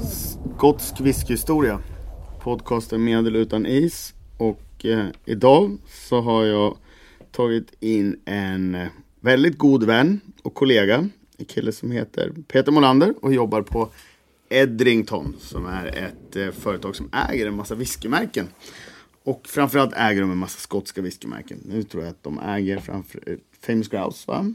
Skotsk whiskyhistoria. Podcasten med eller utan is. Och eh, idag så har jag tagit in en eh, väldigt god vän och kollega. En kille som heter Peter Molander och jobbar på Edrington som är ett eh, företag som äger en massa whiskymärken. Och framförallt äger de en massa skotska whiskymärken. Nu tror jag att de äger framför eh, Famous Grouse va?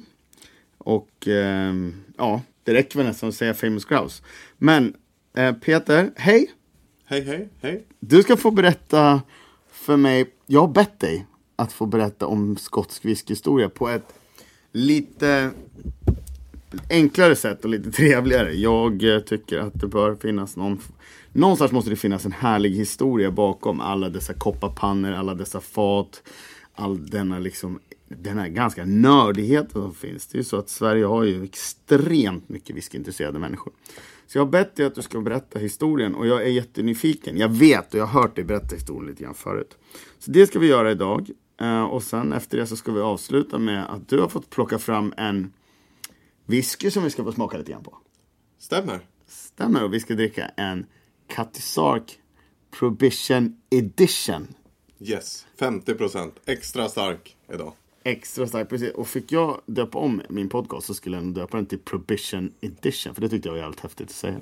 Och eh, ja, det räcker väl nästan att säga Famous Grouse. Men eh, Peter, hej! Hej, hej, hej. Du ska få berätta för mig, jag har bett dig att få berätta om skotsk whiskyhistoria på ett lite enklare sätt och lite trevligare. Jag eh, tycker att det bör finnas någon Någonstans måste det finnas en härlig historia bakom alla dessa kopparpannor, alla dessa fat, all denna liksom den här ganska nördigheten som finns. Det är ju så att Sverige har ju extremt mycket whiskyintresserade människor. Så jag har bett dig att du ska berätta historien och jag är jättenyfiken. Jag vet och jag har hört dig berätta historien lite grann förut. Så det ska vi göra idag. Eh, och sen efter det så ska vi avsluta med att du har fått plocka fram en whisky som vi ska få smaka lite grann på. Stämmer. Stämmer och vi ska dricka en Katisark Prohibition Edition. Yes, 50% extra stark idag. Extra stark, precis. Och fick jag döpa om min podcast så skulle jag nog döpa den till Prohibition Edition. För det tyckte jag var jävligt häftigt att säga.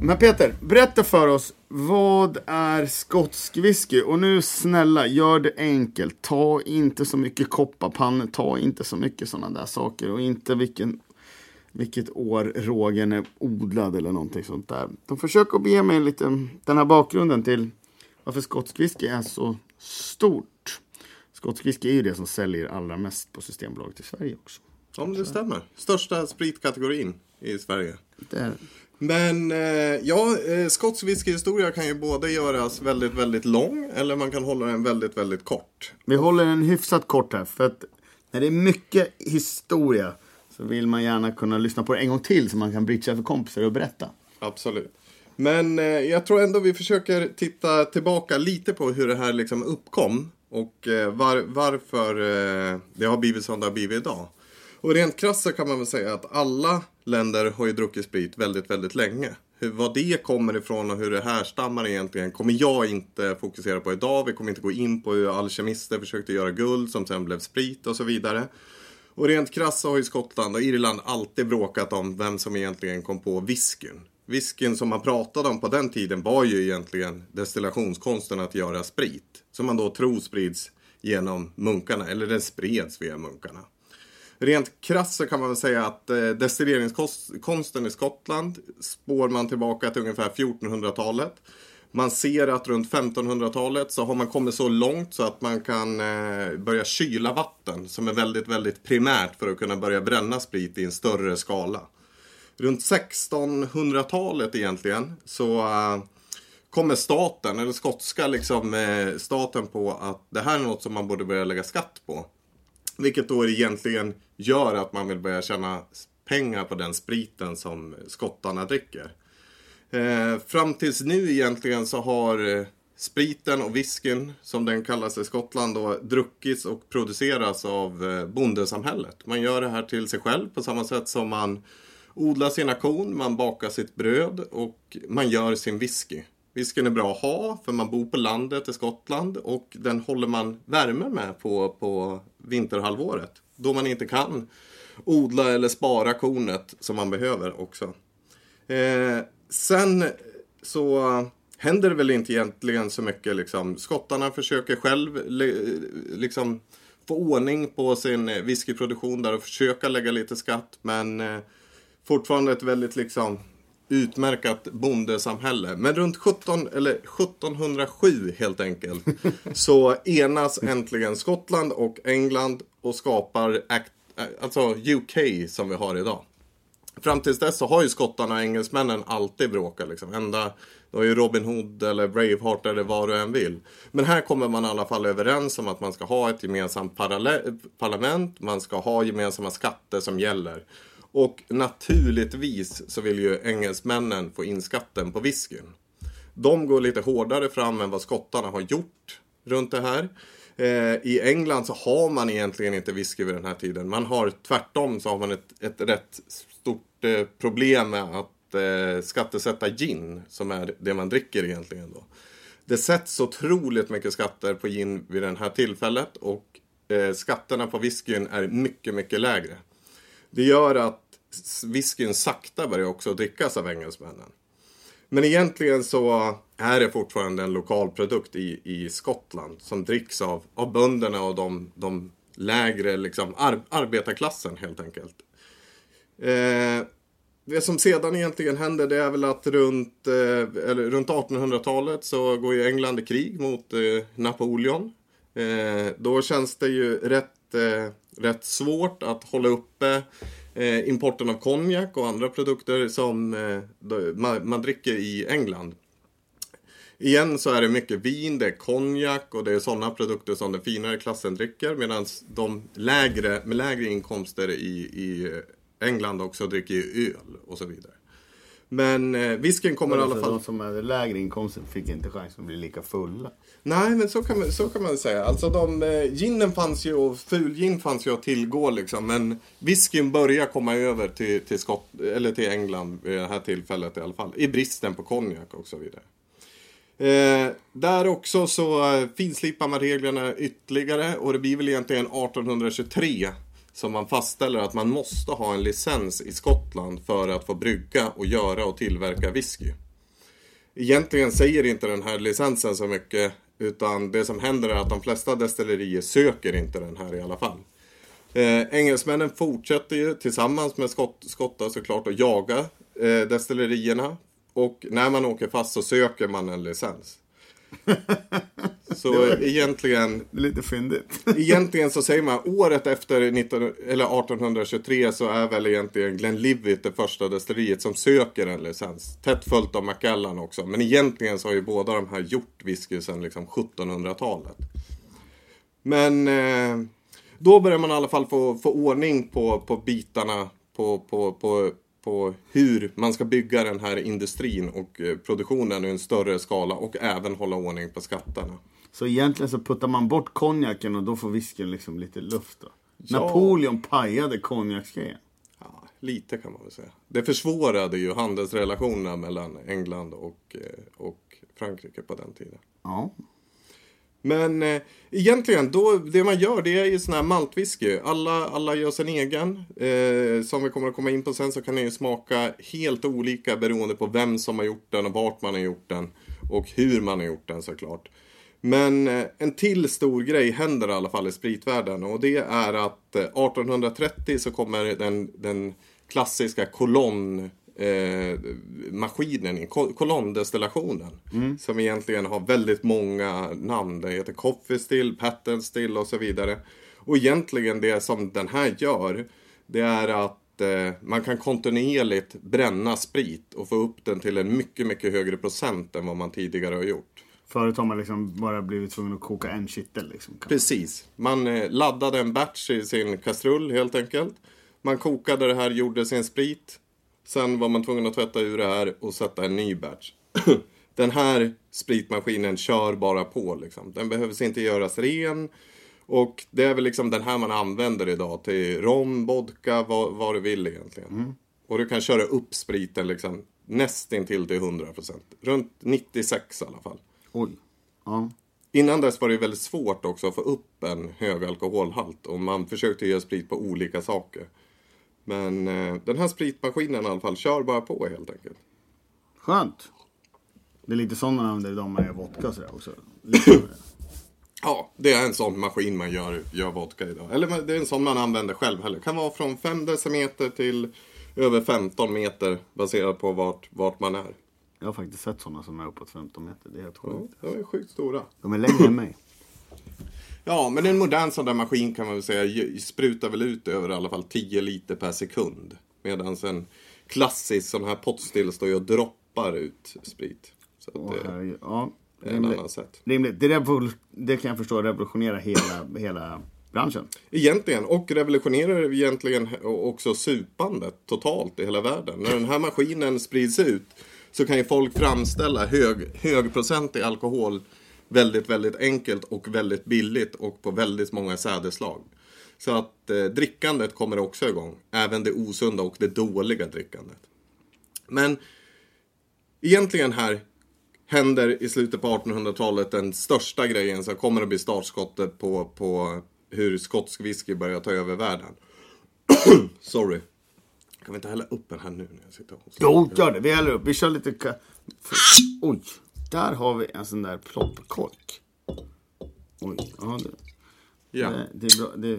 Men Peter, berätta för oss. Vad är skotsk whisky? Och nu snälla, gör det enkelt. Ta inte så mycket kopparpannor. Ta inte så mycket sådana där saker. Och inte vilken, vilket år rågen är odlad eller någonting sånt där. De försöker att ge mig lite den här bakgrunden till varför skotsk whisky är så stort. Skotsk whisky är ju det som säljer allra mest på Systembolaget i Sverige också. Om det stämmer. Största spritkategorin i Sverige. Det Men eh, ja, eh, skotsk whiskyhistoria kan ju både göras väldigt, väldigt lång eller man kan hålla den väldigt, väldigt kort. vi håller en hyfsat kort här för att när det är mycket historia så vill man gärna kunna lyssna på det en gång till så man kan bridgea för kompisar och berätta. Absolut. Men eh, jag tror ändå vi försöker titta tillbaka lite på hur det här liksom uppkom och eh, var, varför eh, det har blivit som det har blivit idag. Och rent krasst så kan man väl säga att alla länder har ju druckit sprit väldigt, väldigt länge. Hur, vad det kommer ifrån och hur det härstammar egentligen kommer jag inte fokusera på idag. Vi kommer inte gå in på hur alkemister försökte göra guld som sen blev sprit och så vidare. Och rent krasst så har ju Skottland och Irland alltid bråkat om vem som egentligen kom på whiskyn. Whiskyn som man pratade om på den tiden var ju egentligen destillationskonsten att göra sprit. Som man då tror sprids genom munkarna, eller den spreds via munkarna. Rent krasst så kan man väl säga att eh, destilleringskonsten i Skottland spår man tillbaka till ungefär 1400-talet. Man ser att runt 1500-talet så har man kommit så långt så att man kan eh, börja kyla vatten som är väldigt, väldigt primärt för att kunna börja bränna sprit i en större skala. Runt 1600-talet egentligen så eh, kommer staten, eller skotska liksom, eh, staten på att det här är något som man borde börja lägga skatt på. Vilket då egentligen gör att man vill börja tjäna pengar på den spriten som skottarna dricker. Eh, fram tills nu egentligen så har eh, spriten och whiskyn, som den kallas i Skottland, då, druckits och produceras av eh, bondesamhället. Man gör det här till sig själv på samma sätt som man odlar sina korn, man bakar sitt bröd och man gör sin whisky. Whiskyn är bra att ha för man bor på landet i Skottland och den håller man värme med på, på vinterhalvåret. Då man inte kan odla eller spara kornet som man behöver också. Eh, sen så händer det väl inte egentligen så mycket. Liksom. Skottarna försöker själv liksom få ordning på sin eh, whiskyproduktion där och försöka lägga lite skatt. Men eh, fortfarande ett väldigt liksom utmärkat bondesamhälle. Men runt 17, eller 1707 helt enkelt så enas äntligen Skottland och England och skapar Act, alltså UK som vi har idag. Fram tills dess så har ju skottarna och engelsmännen alltid bråkat liksom. Ända, det var ju Robin Hood eller Braveheart eller vad du än vill. Men här kommer man i alla fall överens om att man ska ha ett gemensamt parlament, man ska ha gemensamma skatter som gäller. Och naturligtvis så vill ju engelsmännen få in skatten på whiskyn. De går lite hårdare fram än vad skottarna har gjort runt det här. Eh, I England så har man egentligen inte whisky vid den här tiden. Man har tvärtom så har man ett, ett rätt stort eh, problem med att eh, skattesätta gin, som är det man dricker egentligen då. Det sätts otroligt mycket skatter på gin vid det här tillfället och eh, skatterna på whiskyn är mycket, mycket lägre. Det gör att whiskyn sakta börjar också drickas av engelsmännen. Men egentligen så är det fortfarande en lokal produkt i, i Skottland som dricks av, av bönderna och de, de lägre liksom, ar, arbetarklassen helt enkelt. Eh, det som sedan egentligen händer det är väl att runt, eh, eller runt 1800-talet så går ju England i krig mot eh, Napoleon. Eh, då känns det ju rätt, eh, rätt svårt att hålla uppe eh, importen av konjak och andra produkter som eh, man, man dricker i England. Igen så är det mycket vin, det är konjak och det är sådana produkter som den finare klassen dricker medan de lägre, med lägre inkomster i, i England också dricker ju öl och så vidare. Men eh, whiskyn kommer i alla fall... De som hade lägre inkomster fick inte chansen att bli lika fulla. Nej, men så kan man, så kan man säga. Alltså de, eh, ginen fanns ju och fulgin fanns ju att tillgå liksom. Men whiskyn börjar komma över till, till, Skott, eller till England vid det här tillfället i alla fall. I bristen på konjak och så vidare. Eh, där också så eh, finslipar man reglerna ytterligare och det blir väl egentligen 1823 som man fastställer att man måste ha en licens i Skottland för att få brygga och göra och tillverka whisky. Egentligen säger inte den här licensen så mycket utan det som händer är att de flesta destillerier söker inte den här i alla fall. Eh, engelsmännen fortsätter ju tillsammans med skott, skottar såklart att jaga eh, destillerierna och när man åker fast så söker man en licens. Så var- egentligen, lite fyndigt. egentligen så säger man året efter 19, eller 1823 så är väl egentligen Glenlivet det första destilleriet som söker en licens. Tätt följt av Macallan också. Men egentligen så har ju båda de här gjort whisky sedan liksom 1700-talet. Men eh, då börjar man i alla fall få, få ordning på, på bitarna på, på, på, på hur man ska bygga den här industrin och eh, produktionen i en större skala och även hålla ordning på skatterna. Så egentligen så puttar man bort konjaken och då får whiskyn liksom lite luft då. Ja. Napoleon pajade konjaksgrejen. Ja, lite kan man väl säga. Det försvårade ju handelsrelationerna mellan England och, eh, och Frankrike på den tiden. Ja. Men eh, egentligen, då, det man gör det är ju sån här maltwhisky. Alla, alla gör sin egen. Eh, som vi kommer att komma in på sen så kan den ju smaka helt olika beroende på vem som har gjort den och vart man har gjort den. Och hur man har gjort den såklart. Men eh, en till stor grej händer i alla fall i spritvärlden och det är att eh, 1830 så kommer den, den klassiska kolonn eh, maskinen i kol- kolonndestillationen. Som egentligen har väldigt många namn. Det heter Coffee Still, Patent Still och så vidare. Och egentligen det som den här gör det är att eh, man kan kontinuerligt bränna sprit och få upp den till en mycket, mycket högre procent än vad man tidigare har gjort. Förut har man liksom bara blivit tvungen att koka en kittel liksom. Precis. Man eh, laddade en batch i sin kastrull helt enkelt. Man kokade det här, gjorde sin sprit. Sen var man tvungen att tvätta ur det här och sätta en ny batch. Den här spritmaskinen kör bara på liksom. Den behövs inte göras ren. Och det är väl liksom den här man använder idag till rom, vodka, vad, vad du vill egentligen. Och du kan köra upp spriten liksom nästintill till 100%. Runt 96 i alla fall. Oj. Ja. Innan dess var det väldigt svårt också att få upp en hög alkoholhalt och man försökte göra sprit på olika saker. Men eh, den här spritmaskinen i alla fall kör bara på helt enkelt. Skönt. Det är lite sånt man använder idag med vodka och sådär också. Ja, det är en sån maskin man gör, gör vodka idag. Eller det är en sån man använder själv heller. Kan vara från 5 decimeter till över 15 meter baserat på vart, vart man är. Jag har faktiskt sett sådana som är uppåt 15 meter. Det är helt Ja, sjukt. de är sjukt stora. De är längre än mig. Ja, men en modern sån där maskin kan man väl säga sprutar väl ut över i alla fall 10 liter per sekund. Medan en klassisk sån här pottstill står ju och droppar ut sprit. Så att Åh, det herregud. ja, är en rimligt. annan sätt. rimligt. Det, revol- det kan jag förstå revolutionerar hela, hela branschen. Egentligen, och revolutionerar egentligen också supandet totalt i hela världen. När den här maskinen sprids ut så kan ju folk framställa hög, högprocentig alkohol väldigt, väldigt enkelt och väldigt billigt och på väldigt många sädeslag. Så att eh, drickandet kommer också igång. Även det osunda och det dåliga drickandet. Men egentligen här händer i slutet på 1800-talet den största grejen som kommer att bli startskottet på, på hur skotsk whisky börjar ta över världen. Sorry. Kan vi inte hälla upp den här nu när jag sitter och hostar? Jo, gör det. Vi häller upp. Vi kör lite... Oj, där har vi en sån där ploppkork. Oj, ja, det, Ja. det, det är bra. Det,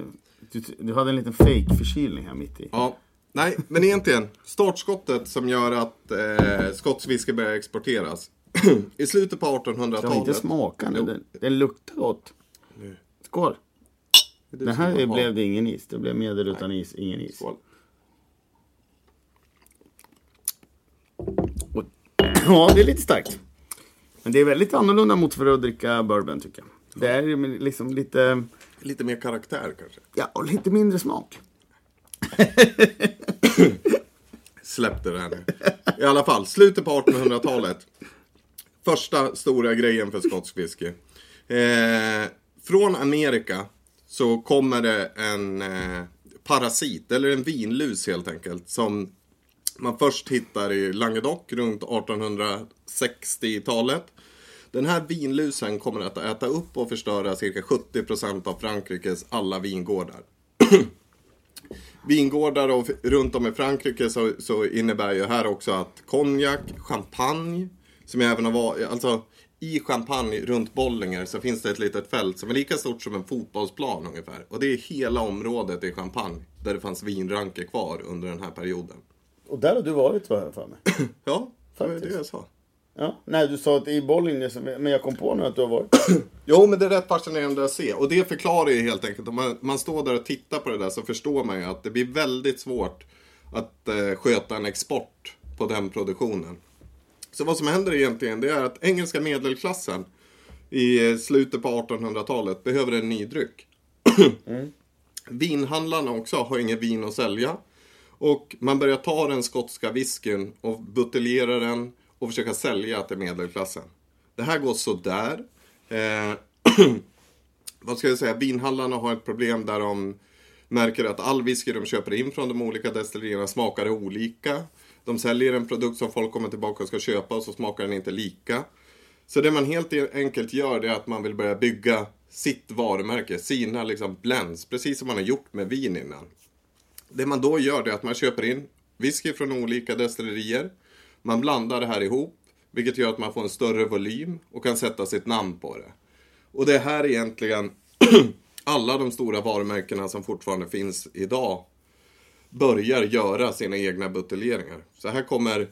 du, du hade en liten fake förkylning här mitt i. ja. Nej, men egentligen. Startskottet som gör att eh, skotsk whisky börjar exporteras. I slutet på Jag vill inte 1800-talet. smaka nu. Den, den luktar gott. Skål. Det du som här blev det ingen is. Det blev medel utan is, ingen is. Skål. Och, ja, det är lite starkt. Men det är väldigt annorlunda mot för att dricka bourbon tycker jag. Det är liksom lite, Lite mer karaktär kanske. ja, och lite mindre smak. Släpp det där nu. I alla fall, slutet på 1800-talet. Första stora grejen för skotsk whisky. Eh, från Amerika så kommer det en eh, parasit, eller en vinlus helt enkelt, som man först hittar i Languedoc runt 1860-talet. Den här vinlusen kommer att äta upp och förstöra cirka 70% av Frankrikes alla vingårdar. Vingårdar och runt om i Frankrike så, så innebär ju här också att konjak, champagne, som jag även har varit, alltså i champagne runt Bollinger så finns det ett litet fält som är lika stort som en fotbollsplan ungefär. Och det är hela området i champagne där det fanns vinranker kvar under den här perioden. Och där har du varit vad jag för mig. Ja, det var det jag sa. Ja, nej, du sa att i Bollnäs, men jag kom på nu att du har varit. Jo, men det är rätt fascinerande att se. Och det förklarar ju helt enkelt, om man, man står där och tittar på det där så förstår man ju att det blir väldigt svårt att eh, sköta en export på den produktionen. Så vad som händer egentligen, det är att engelska medelklassen i eh, slutet på 1800-talet behöver en ny dryck. Vinhandlarna också har inget vin att sälja. Och man börjar ta den skotska whiskyn och buteljera den och försöka sälja till medelklassen. Det här går sådär. Eh, vad ska jag säga, vinhandlarna har ett problem där de märker att all whisky de köper in från de olika destillerierna smakar olika. De säljer en produkt som folk kommer tillbaka och ska köpa och så smakar den inte lika. Så det man helt enkelt gör det är att man vill börja bygga sitt varumärke, sina liksom blends, precis som man har gjort med vin innan. Det man då gör det är att man köper in whisky från olika destillerier. Man blandar det här ihop, vilket gör att man får en större volym och kan sätta sitt namn på det. Och det är här egentligen alla de stora varumärkena som fortfarande finns idag börjar göra sina egna buteljeringar. Så här kommer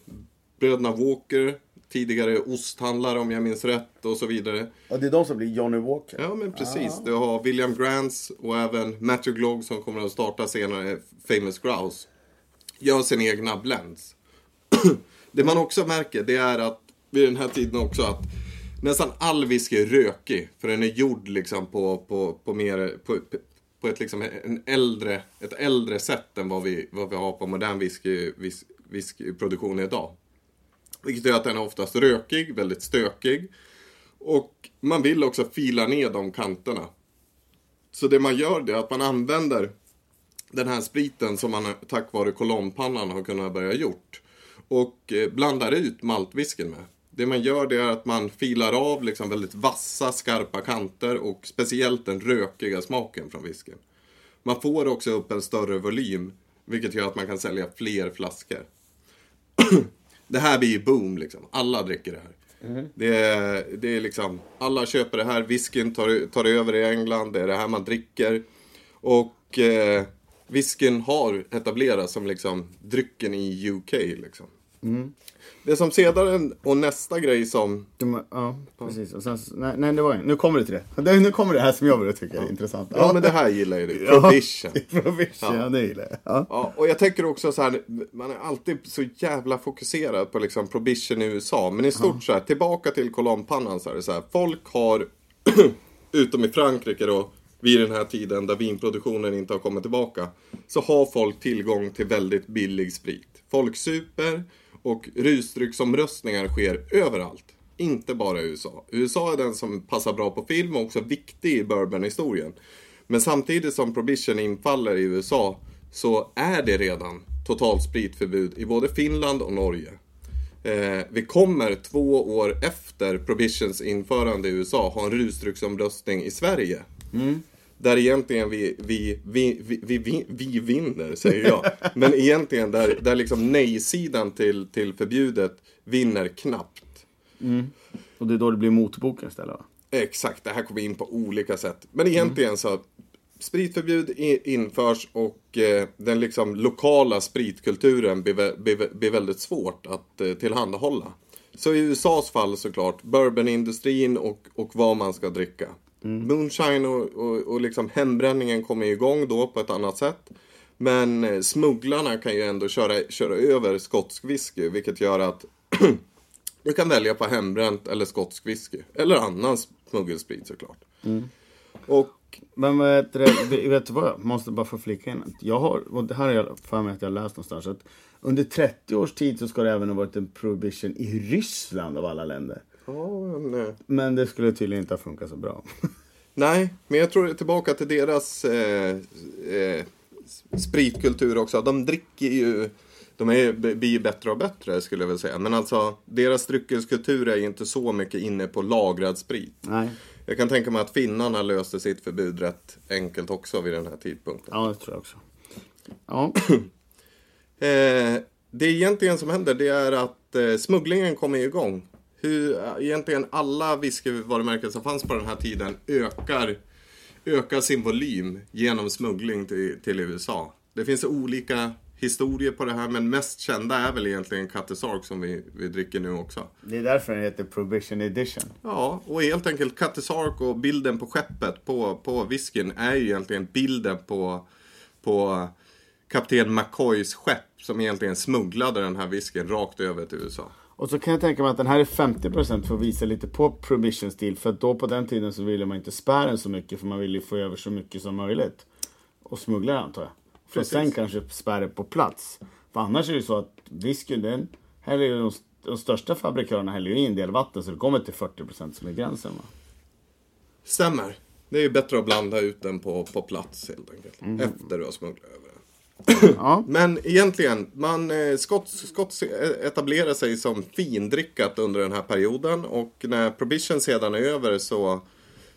bröderna Walker, tidigare osthandlare om jag minns rätt och så vidare. Ja, det är de som blir Johnny Walker. Ja men precis. Du har William Grants och även Matthew Glogg som kommer att starta senare, Famous Grouse. Gör sina egna blends. det man också märker det är att vid den här tiden också att nästan all whisky är rökig. För den är gjord liksom på, på, på mer, på, på ett liksom en äldre, ett äldre sätt än vad vi, vad vi har på modern whisky, whis, whiskyproduktion idag. Vilket gör att den är oftast rökig, väldigt stökig. Och man vill också fila ner de kanterna. Så det man gör det är att man använder den här spriten som man tack vare kolonnpannan har kunnat börja gjort. Och eh, blandar ut maltwhiskyn med. Det man gör det är att man filar av liksom väldigt vassa, skarpa kanter och speciellt den rökiga smaken från whiskyn. Man får också upp en större volym, vilket gör att man kan sälja fler flaskor. det här blir ju boom liksom. Alla dricker det här. Det, är, det är liksom, alla köper det här. Whiskyn tar, tar över i England. Det är det här man dricker. Och eh, whiskyn har etablerats som liksom drycken i UK liksom. Det som sedan och nästa grej som De, ja, precis. Och sen, nej, nej, det var Nu kommer det till det. det. Nu kommer det här som jag börjar tycka är intressant. Ja, men det här gillar ju du. Prohibition. Prohibition, ja. det gillar jag. Ja. Ja, och jag tänker också så här, man är alltid så jävla fokuserad på liksom prohibition i USA. Men i stort så här, tillbaka till kolonnpannan så är det så här, folk har, utom i Frankrike då, vid den här tiden där vinproduktionen inte har kommit tillbaka, så har folk tillgång till väldigt billig sprit. Folk super och rusdrycksomröstningar sker överallt. Inte bara i USA. USA är den som passar bra på film och också viktig i bourbonhistorien. Men samtidigt som prohibition infaller i USA så är det redan totalt spritförbud i både Finland och Norge. Eh, vi kommer två år efter prohibitions införande i USA ha en rusdrycksomröstning i Sverige. Mm. Där egentligen vi, vi, vi, vi, vi, vi, vi vinner, säger jag. Men egentligen där, där liksom nej-sidan till, till förbjudet vinner knappt. Och det är då det blir motboken istället va? Exakt, det här kommer in på olika sätt. Men egentligen så spritförbud införs och eh, den liksom lokala spritkulturen blir, blir, blir väldigt svårt att eh, tillhandahålla. Så i USAs fall såklart, bourbonindustrin och, och vad man ska dricka. Moonshine och, och, och liksom hembränningen kommer igång då på ett annat sätt. Men eh, smugglarna kan ju ändå köra, köra över skotsk whisky, vilket gör att du kan välja på hembränt eller skotsk whisky. Eller annan smuggelsprit såklart. Och Men det, det- vet du vad jag måste bara få flika in. Jag har, och det här har jag för mig att jag läst någonstans. Att under 30 års tid så ska det även ha varit en prohibition i Ryssland av alla länder. Ja, men, eh, Men det skulle tydligen inte ha funkat så bra. nej, men jag tror tillbaka till deras eh, eh, spritkultur också. De dricker ju, de är, blir ju bättre och bättre skulle jag vilja säga. Men alltså, deras dryckeskultur är ju inte så mycket inne på lagrad sprit. Nej. Jag kan tänka mig att finnarna löste sitt förbud rätt enkelt också vid den här tidpunkten. Ja, det tror jag också. Ja, Eh, det egentligen som händer det är att eh, smugglingen kommer igång. Hur eh, egentligen alla whiskyvarumärken som fanns på den här tiden ökar, ökar sin volym genom smuggling till, till USA. Det finns olika historier på det här men mest kända är väl egentligen Cattesark som vi, vi dricker nu också. det är därför den heter prohibition edition. Ja, och helt enkelt Cattesark och bilden på skeppet på, på whiskyn är ju egentligen bilden på, på kapten McCoys skepp som egentligen smugglade den här whiskyn rakt över till USA. Och så kan jag tänka mig att den här är 50% för att visa lite på prohibition stil. För att då på den tiden så ville man inte spärra den så mycket för man ville ju få över så mycket som möjligt. Och smuggla den antar jag. För Precis. sen kanske spärra på plats. För annars är det ju så att whiskyn den häller ju de, de största fabrikörerna häller ju i en del vatten så det kommer till 40% som är gränsen va. Stämmer. Det är ju bättre att blanda ut den på, på plats helt enkelt. Efter du har smugglat över den. Ja. Men egentligen, man, eh, Scott, Scott etablerar sig som findrickat under den här perioden och när prohibition sedan är över så,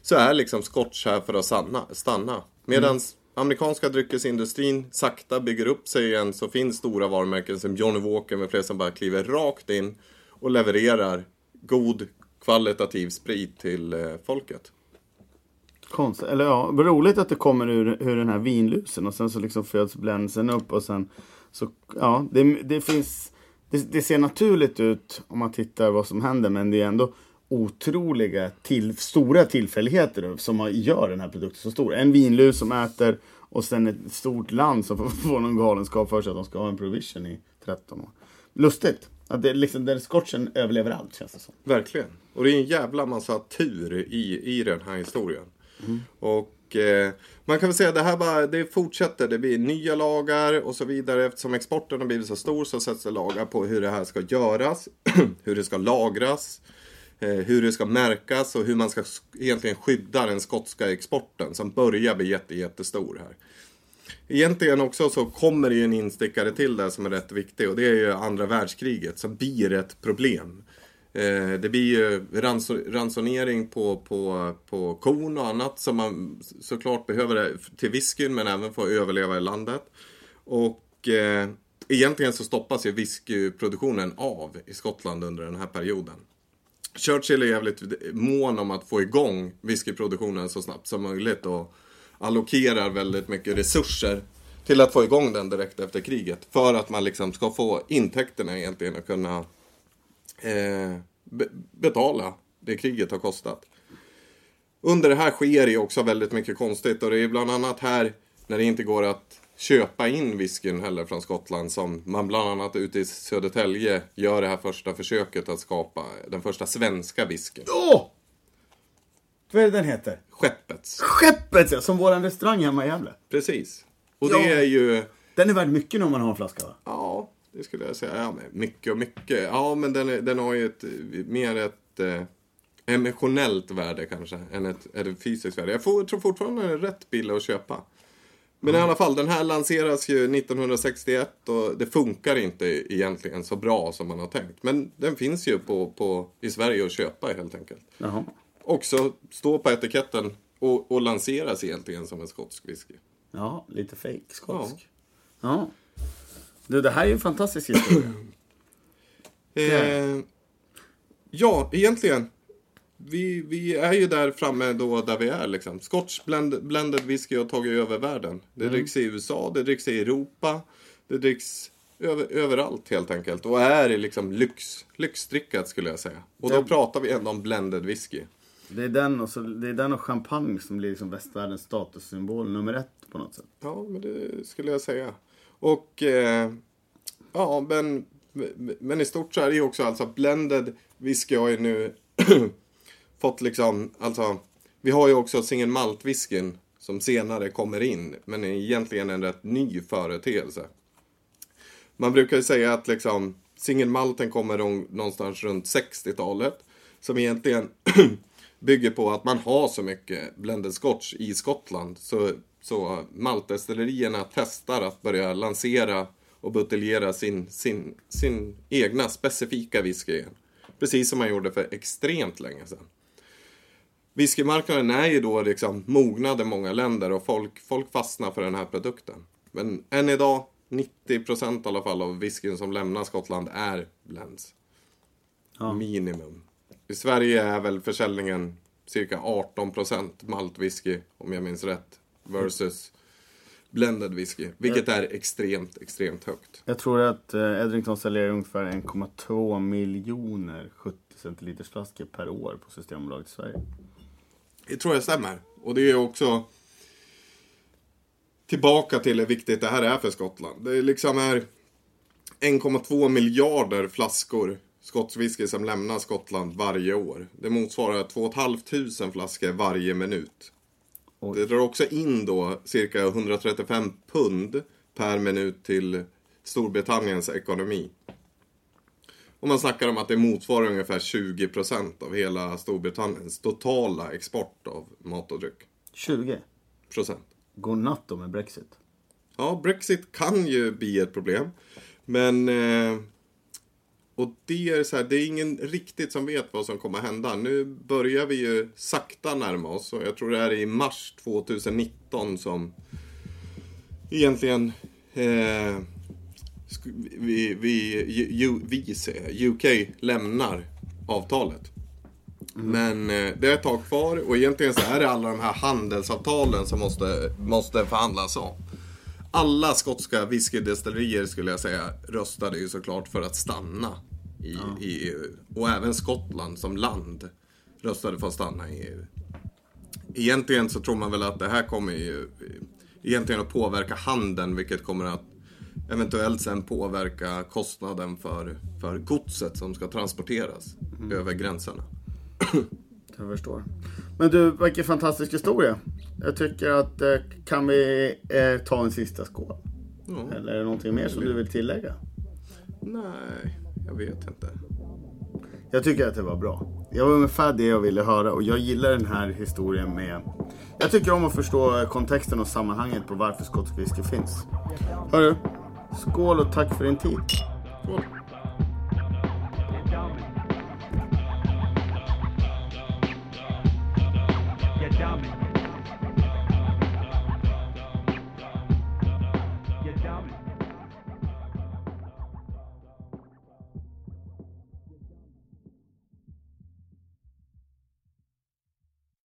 så är liksom scotch här för att stanna. stanna. Medan amerikanska dryckesindustrin sakta bygger upp sig igen så finns stora varumärken som Johnny Walker med flera som bara kliver rakt in och levererar god kvalitativ sprit till eh, folket. Konstigt, eller ja, roligt att det kommer ur, ur den här vinlusen och sen så liksom föds blänsen upp och sen så, ja, det, det finns, det, det ser naturligt ut om man tittar vad som händer men det är ändå otroliga, till, stora tillfälligheter som gör den här produkten så stor. En vinlus som äter och sen ett stort land som får, någon galenskap för sig att de ska ha en provision i 13 år. Lustigt. Att det liksom, den skotchen överlever allt känns det som. Verkligen. Och det är en jävla massa tur i, i den här historien. Och eh, man kan väl säga att det här bara, det fortsätter. Det blir nya lagar och så vidare. Eftersom exporten har blivit så stor så sätts det lagar på hur det här ska göras. hur det ska lagras. Eh, hur det ska märkas och hur man ska egentligen skydda den skotska exporten som börjar bli jätte, jättestor här. Egentligen också så kommer det ju en instickare till där som är rätt viktig och det är ju andra världskriget som blir ett problem. Eh, det blir ju ransonering på, på, på korn och annat som man såklart behöver till whiskyn men även för att överleva i landet. Och eh, egentligen så stoppas ju whiskyproduktionen av i Skottland under den här perioden. Churchill är jävligt mån om att få igång whiskyproduktionen så snabbt som möjligt och allokerar väldigt mycket resurser till att få igång den direkt efter kriget. För att man liksom ska få intäkterna egentligen och kunna eh, be- betala det kriget har kostat. Under det här sker ju också väldigt mycket konstigt och det är bland annat här när det inte går att köpa in whiskyn heller från Skottland som man bland annat ute i Södertälje gör det här första försöket att skapa den första svenska whiskyn. Åh! Vad är det den heter? Skeppets. Skeppet ja, som våran restaurang hemma i Gävle. Precis. Och Ja. det är ju, Den är värd mycket om man har en flaska va? ja, det skulle jag säga. Ja, mycket och mycket. Ja, men den, den har ju ett, mer ett, eh, emotionellt värde kanske, än ett, ett fysiskt värde. Jag får, tror fortfarande det är rätt billig att köpa. Men i alla fall, den här lanseras ju 1961 och det funkar inte egentligen så bra som man har tänkt. Men den finns ju på, på, i Sverige att köpa helt enkelt. Jaha. Också stå på etiketten och, och lanseras egentligen som en skotsk whisky. Ja, lite fake skotsk. Ja. Du, det här är ju en fantastisk historia. Eh, ja, egentligen. Vi, vi är ju där framme då där vi är liksom. Scotch blend, blended whisky har tagit över världen. Det dricks i USA, det dricks i Europa, det dricks över, överallt helt enkelt. Och är liksom lyx, lyxdrickat skulle jag säga. Och då pratar vi ändå om blended whisky. Det är den och, så, det är den och champagne som blir liksom västvärldens statussymbol nummer ett på något sätt. Ja, men det skulle jag säga. Och eh, ja, men, men i stort så är det ju också alltså blended whisky har ju nu fått liksom, alltså vi har ju också single malt whiskyn som senare kommer in, men är egentligen en rätt ny företeelse. Man brukar ju säga att liksom single malten kommer någonstans runt 60-talet. Som egentligen bygger på att man har så mycket blended scotch i Skottland. Så, så maltdestillerierna testar att börja lansera och buteljera sin, sin, sin egna specifika whisky igen. Precis som man gjorde för extremt länge sedan. Whiskymarknaden är ju då liksom mognad i många länder och folk, folk fastnar för den här produkten. Men än idag, 90% i alla fall av whiskyn som lämnar Skottland är blends. Ja. Minimum. I Sverige är väl försäljningen cirka 18% maltwhisky, om jag minns rätt, versus blended whisky. Vilket är extremt, extremt högt. Jag tror att eh, Edrington säljer ungefär 1,2 miljoner 70 centiliters flaskor per år på Systembolaget i Sverige. Det tror jag stämmer. Och det är också tillbaka till hur viktigt det här är för Skottland. Det är liksom är 1,2 miljarder flaskor skotsk whisky som lämnar Skottland varje år. Det motsvarar 2 500 flaskor varje minut. Oj. Det drar också in då cirka 135 pund per minut till Storbritanniens ekonomi. Och man snackar om att det motsvarar ungefär 20% av hela Storbritanniens totala export av mat och dryck. 20. Procent. Godnatt då med Brexit. Ja, Brexit kan ju bli ett problem. Men... Eh, och det är så här, det är ingen riktigt som vet vad som kommer hända. Nu börjar vi ju sakta närma oss och jag tror det är i mars 2019 som egentligen eh, vi, vi, säger, UK lämnar avtalet. Men eh, det är ett tag kvar och egentligen så är det alla de här handelsavtalen som måste, måste förhandlas om. Alla skotska whiskydestillerier skulle jag säga röstade ju såklart för att stanna i, i EU. Och även Skottland som land röstade för att stanna i EU. Egentligen så tror man väl att det här kommer ju egentligen att påverka handeln vilket kommer att eventuellt sen påverka kostnaden för, för godset som ska transporteras över gränserna. Jag förstår. Men du, vilken fantastisk historia. Jag tycker att eh, kan vi eh, ta en sista skål? Ja. Eller är det någonting mer som du vill tillägga? Nej, jag vet inte. Jag tycker att det var bra. Det var ungefär det jag ville höra och jag gillar den här historien med... Jag tycker om att förstå kontexten och sammanhanget på varför skotsk whisky finns. Hörru, skål och tack för din tid. Skål.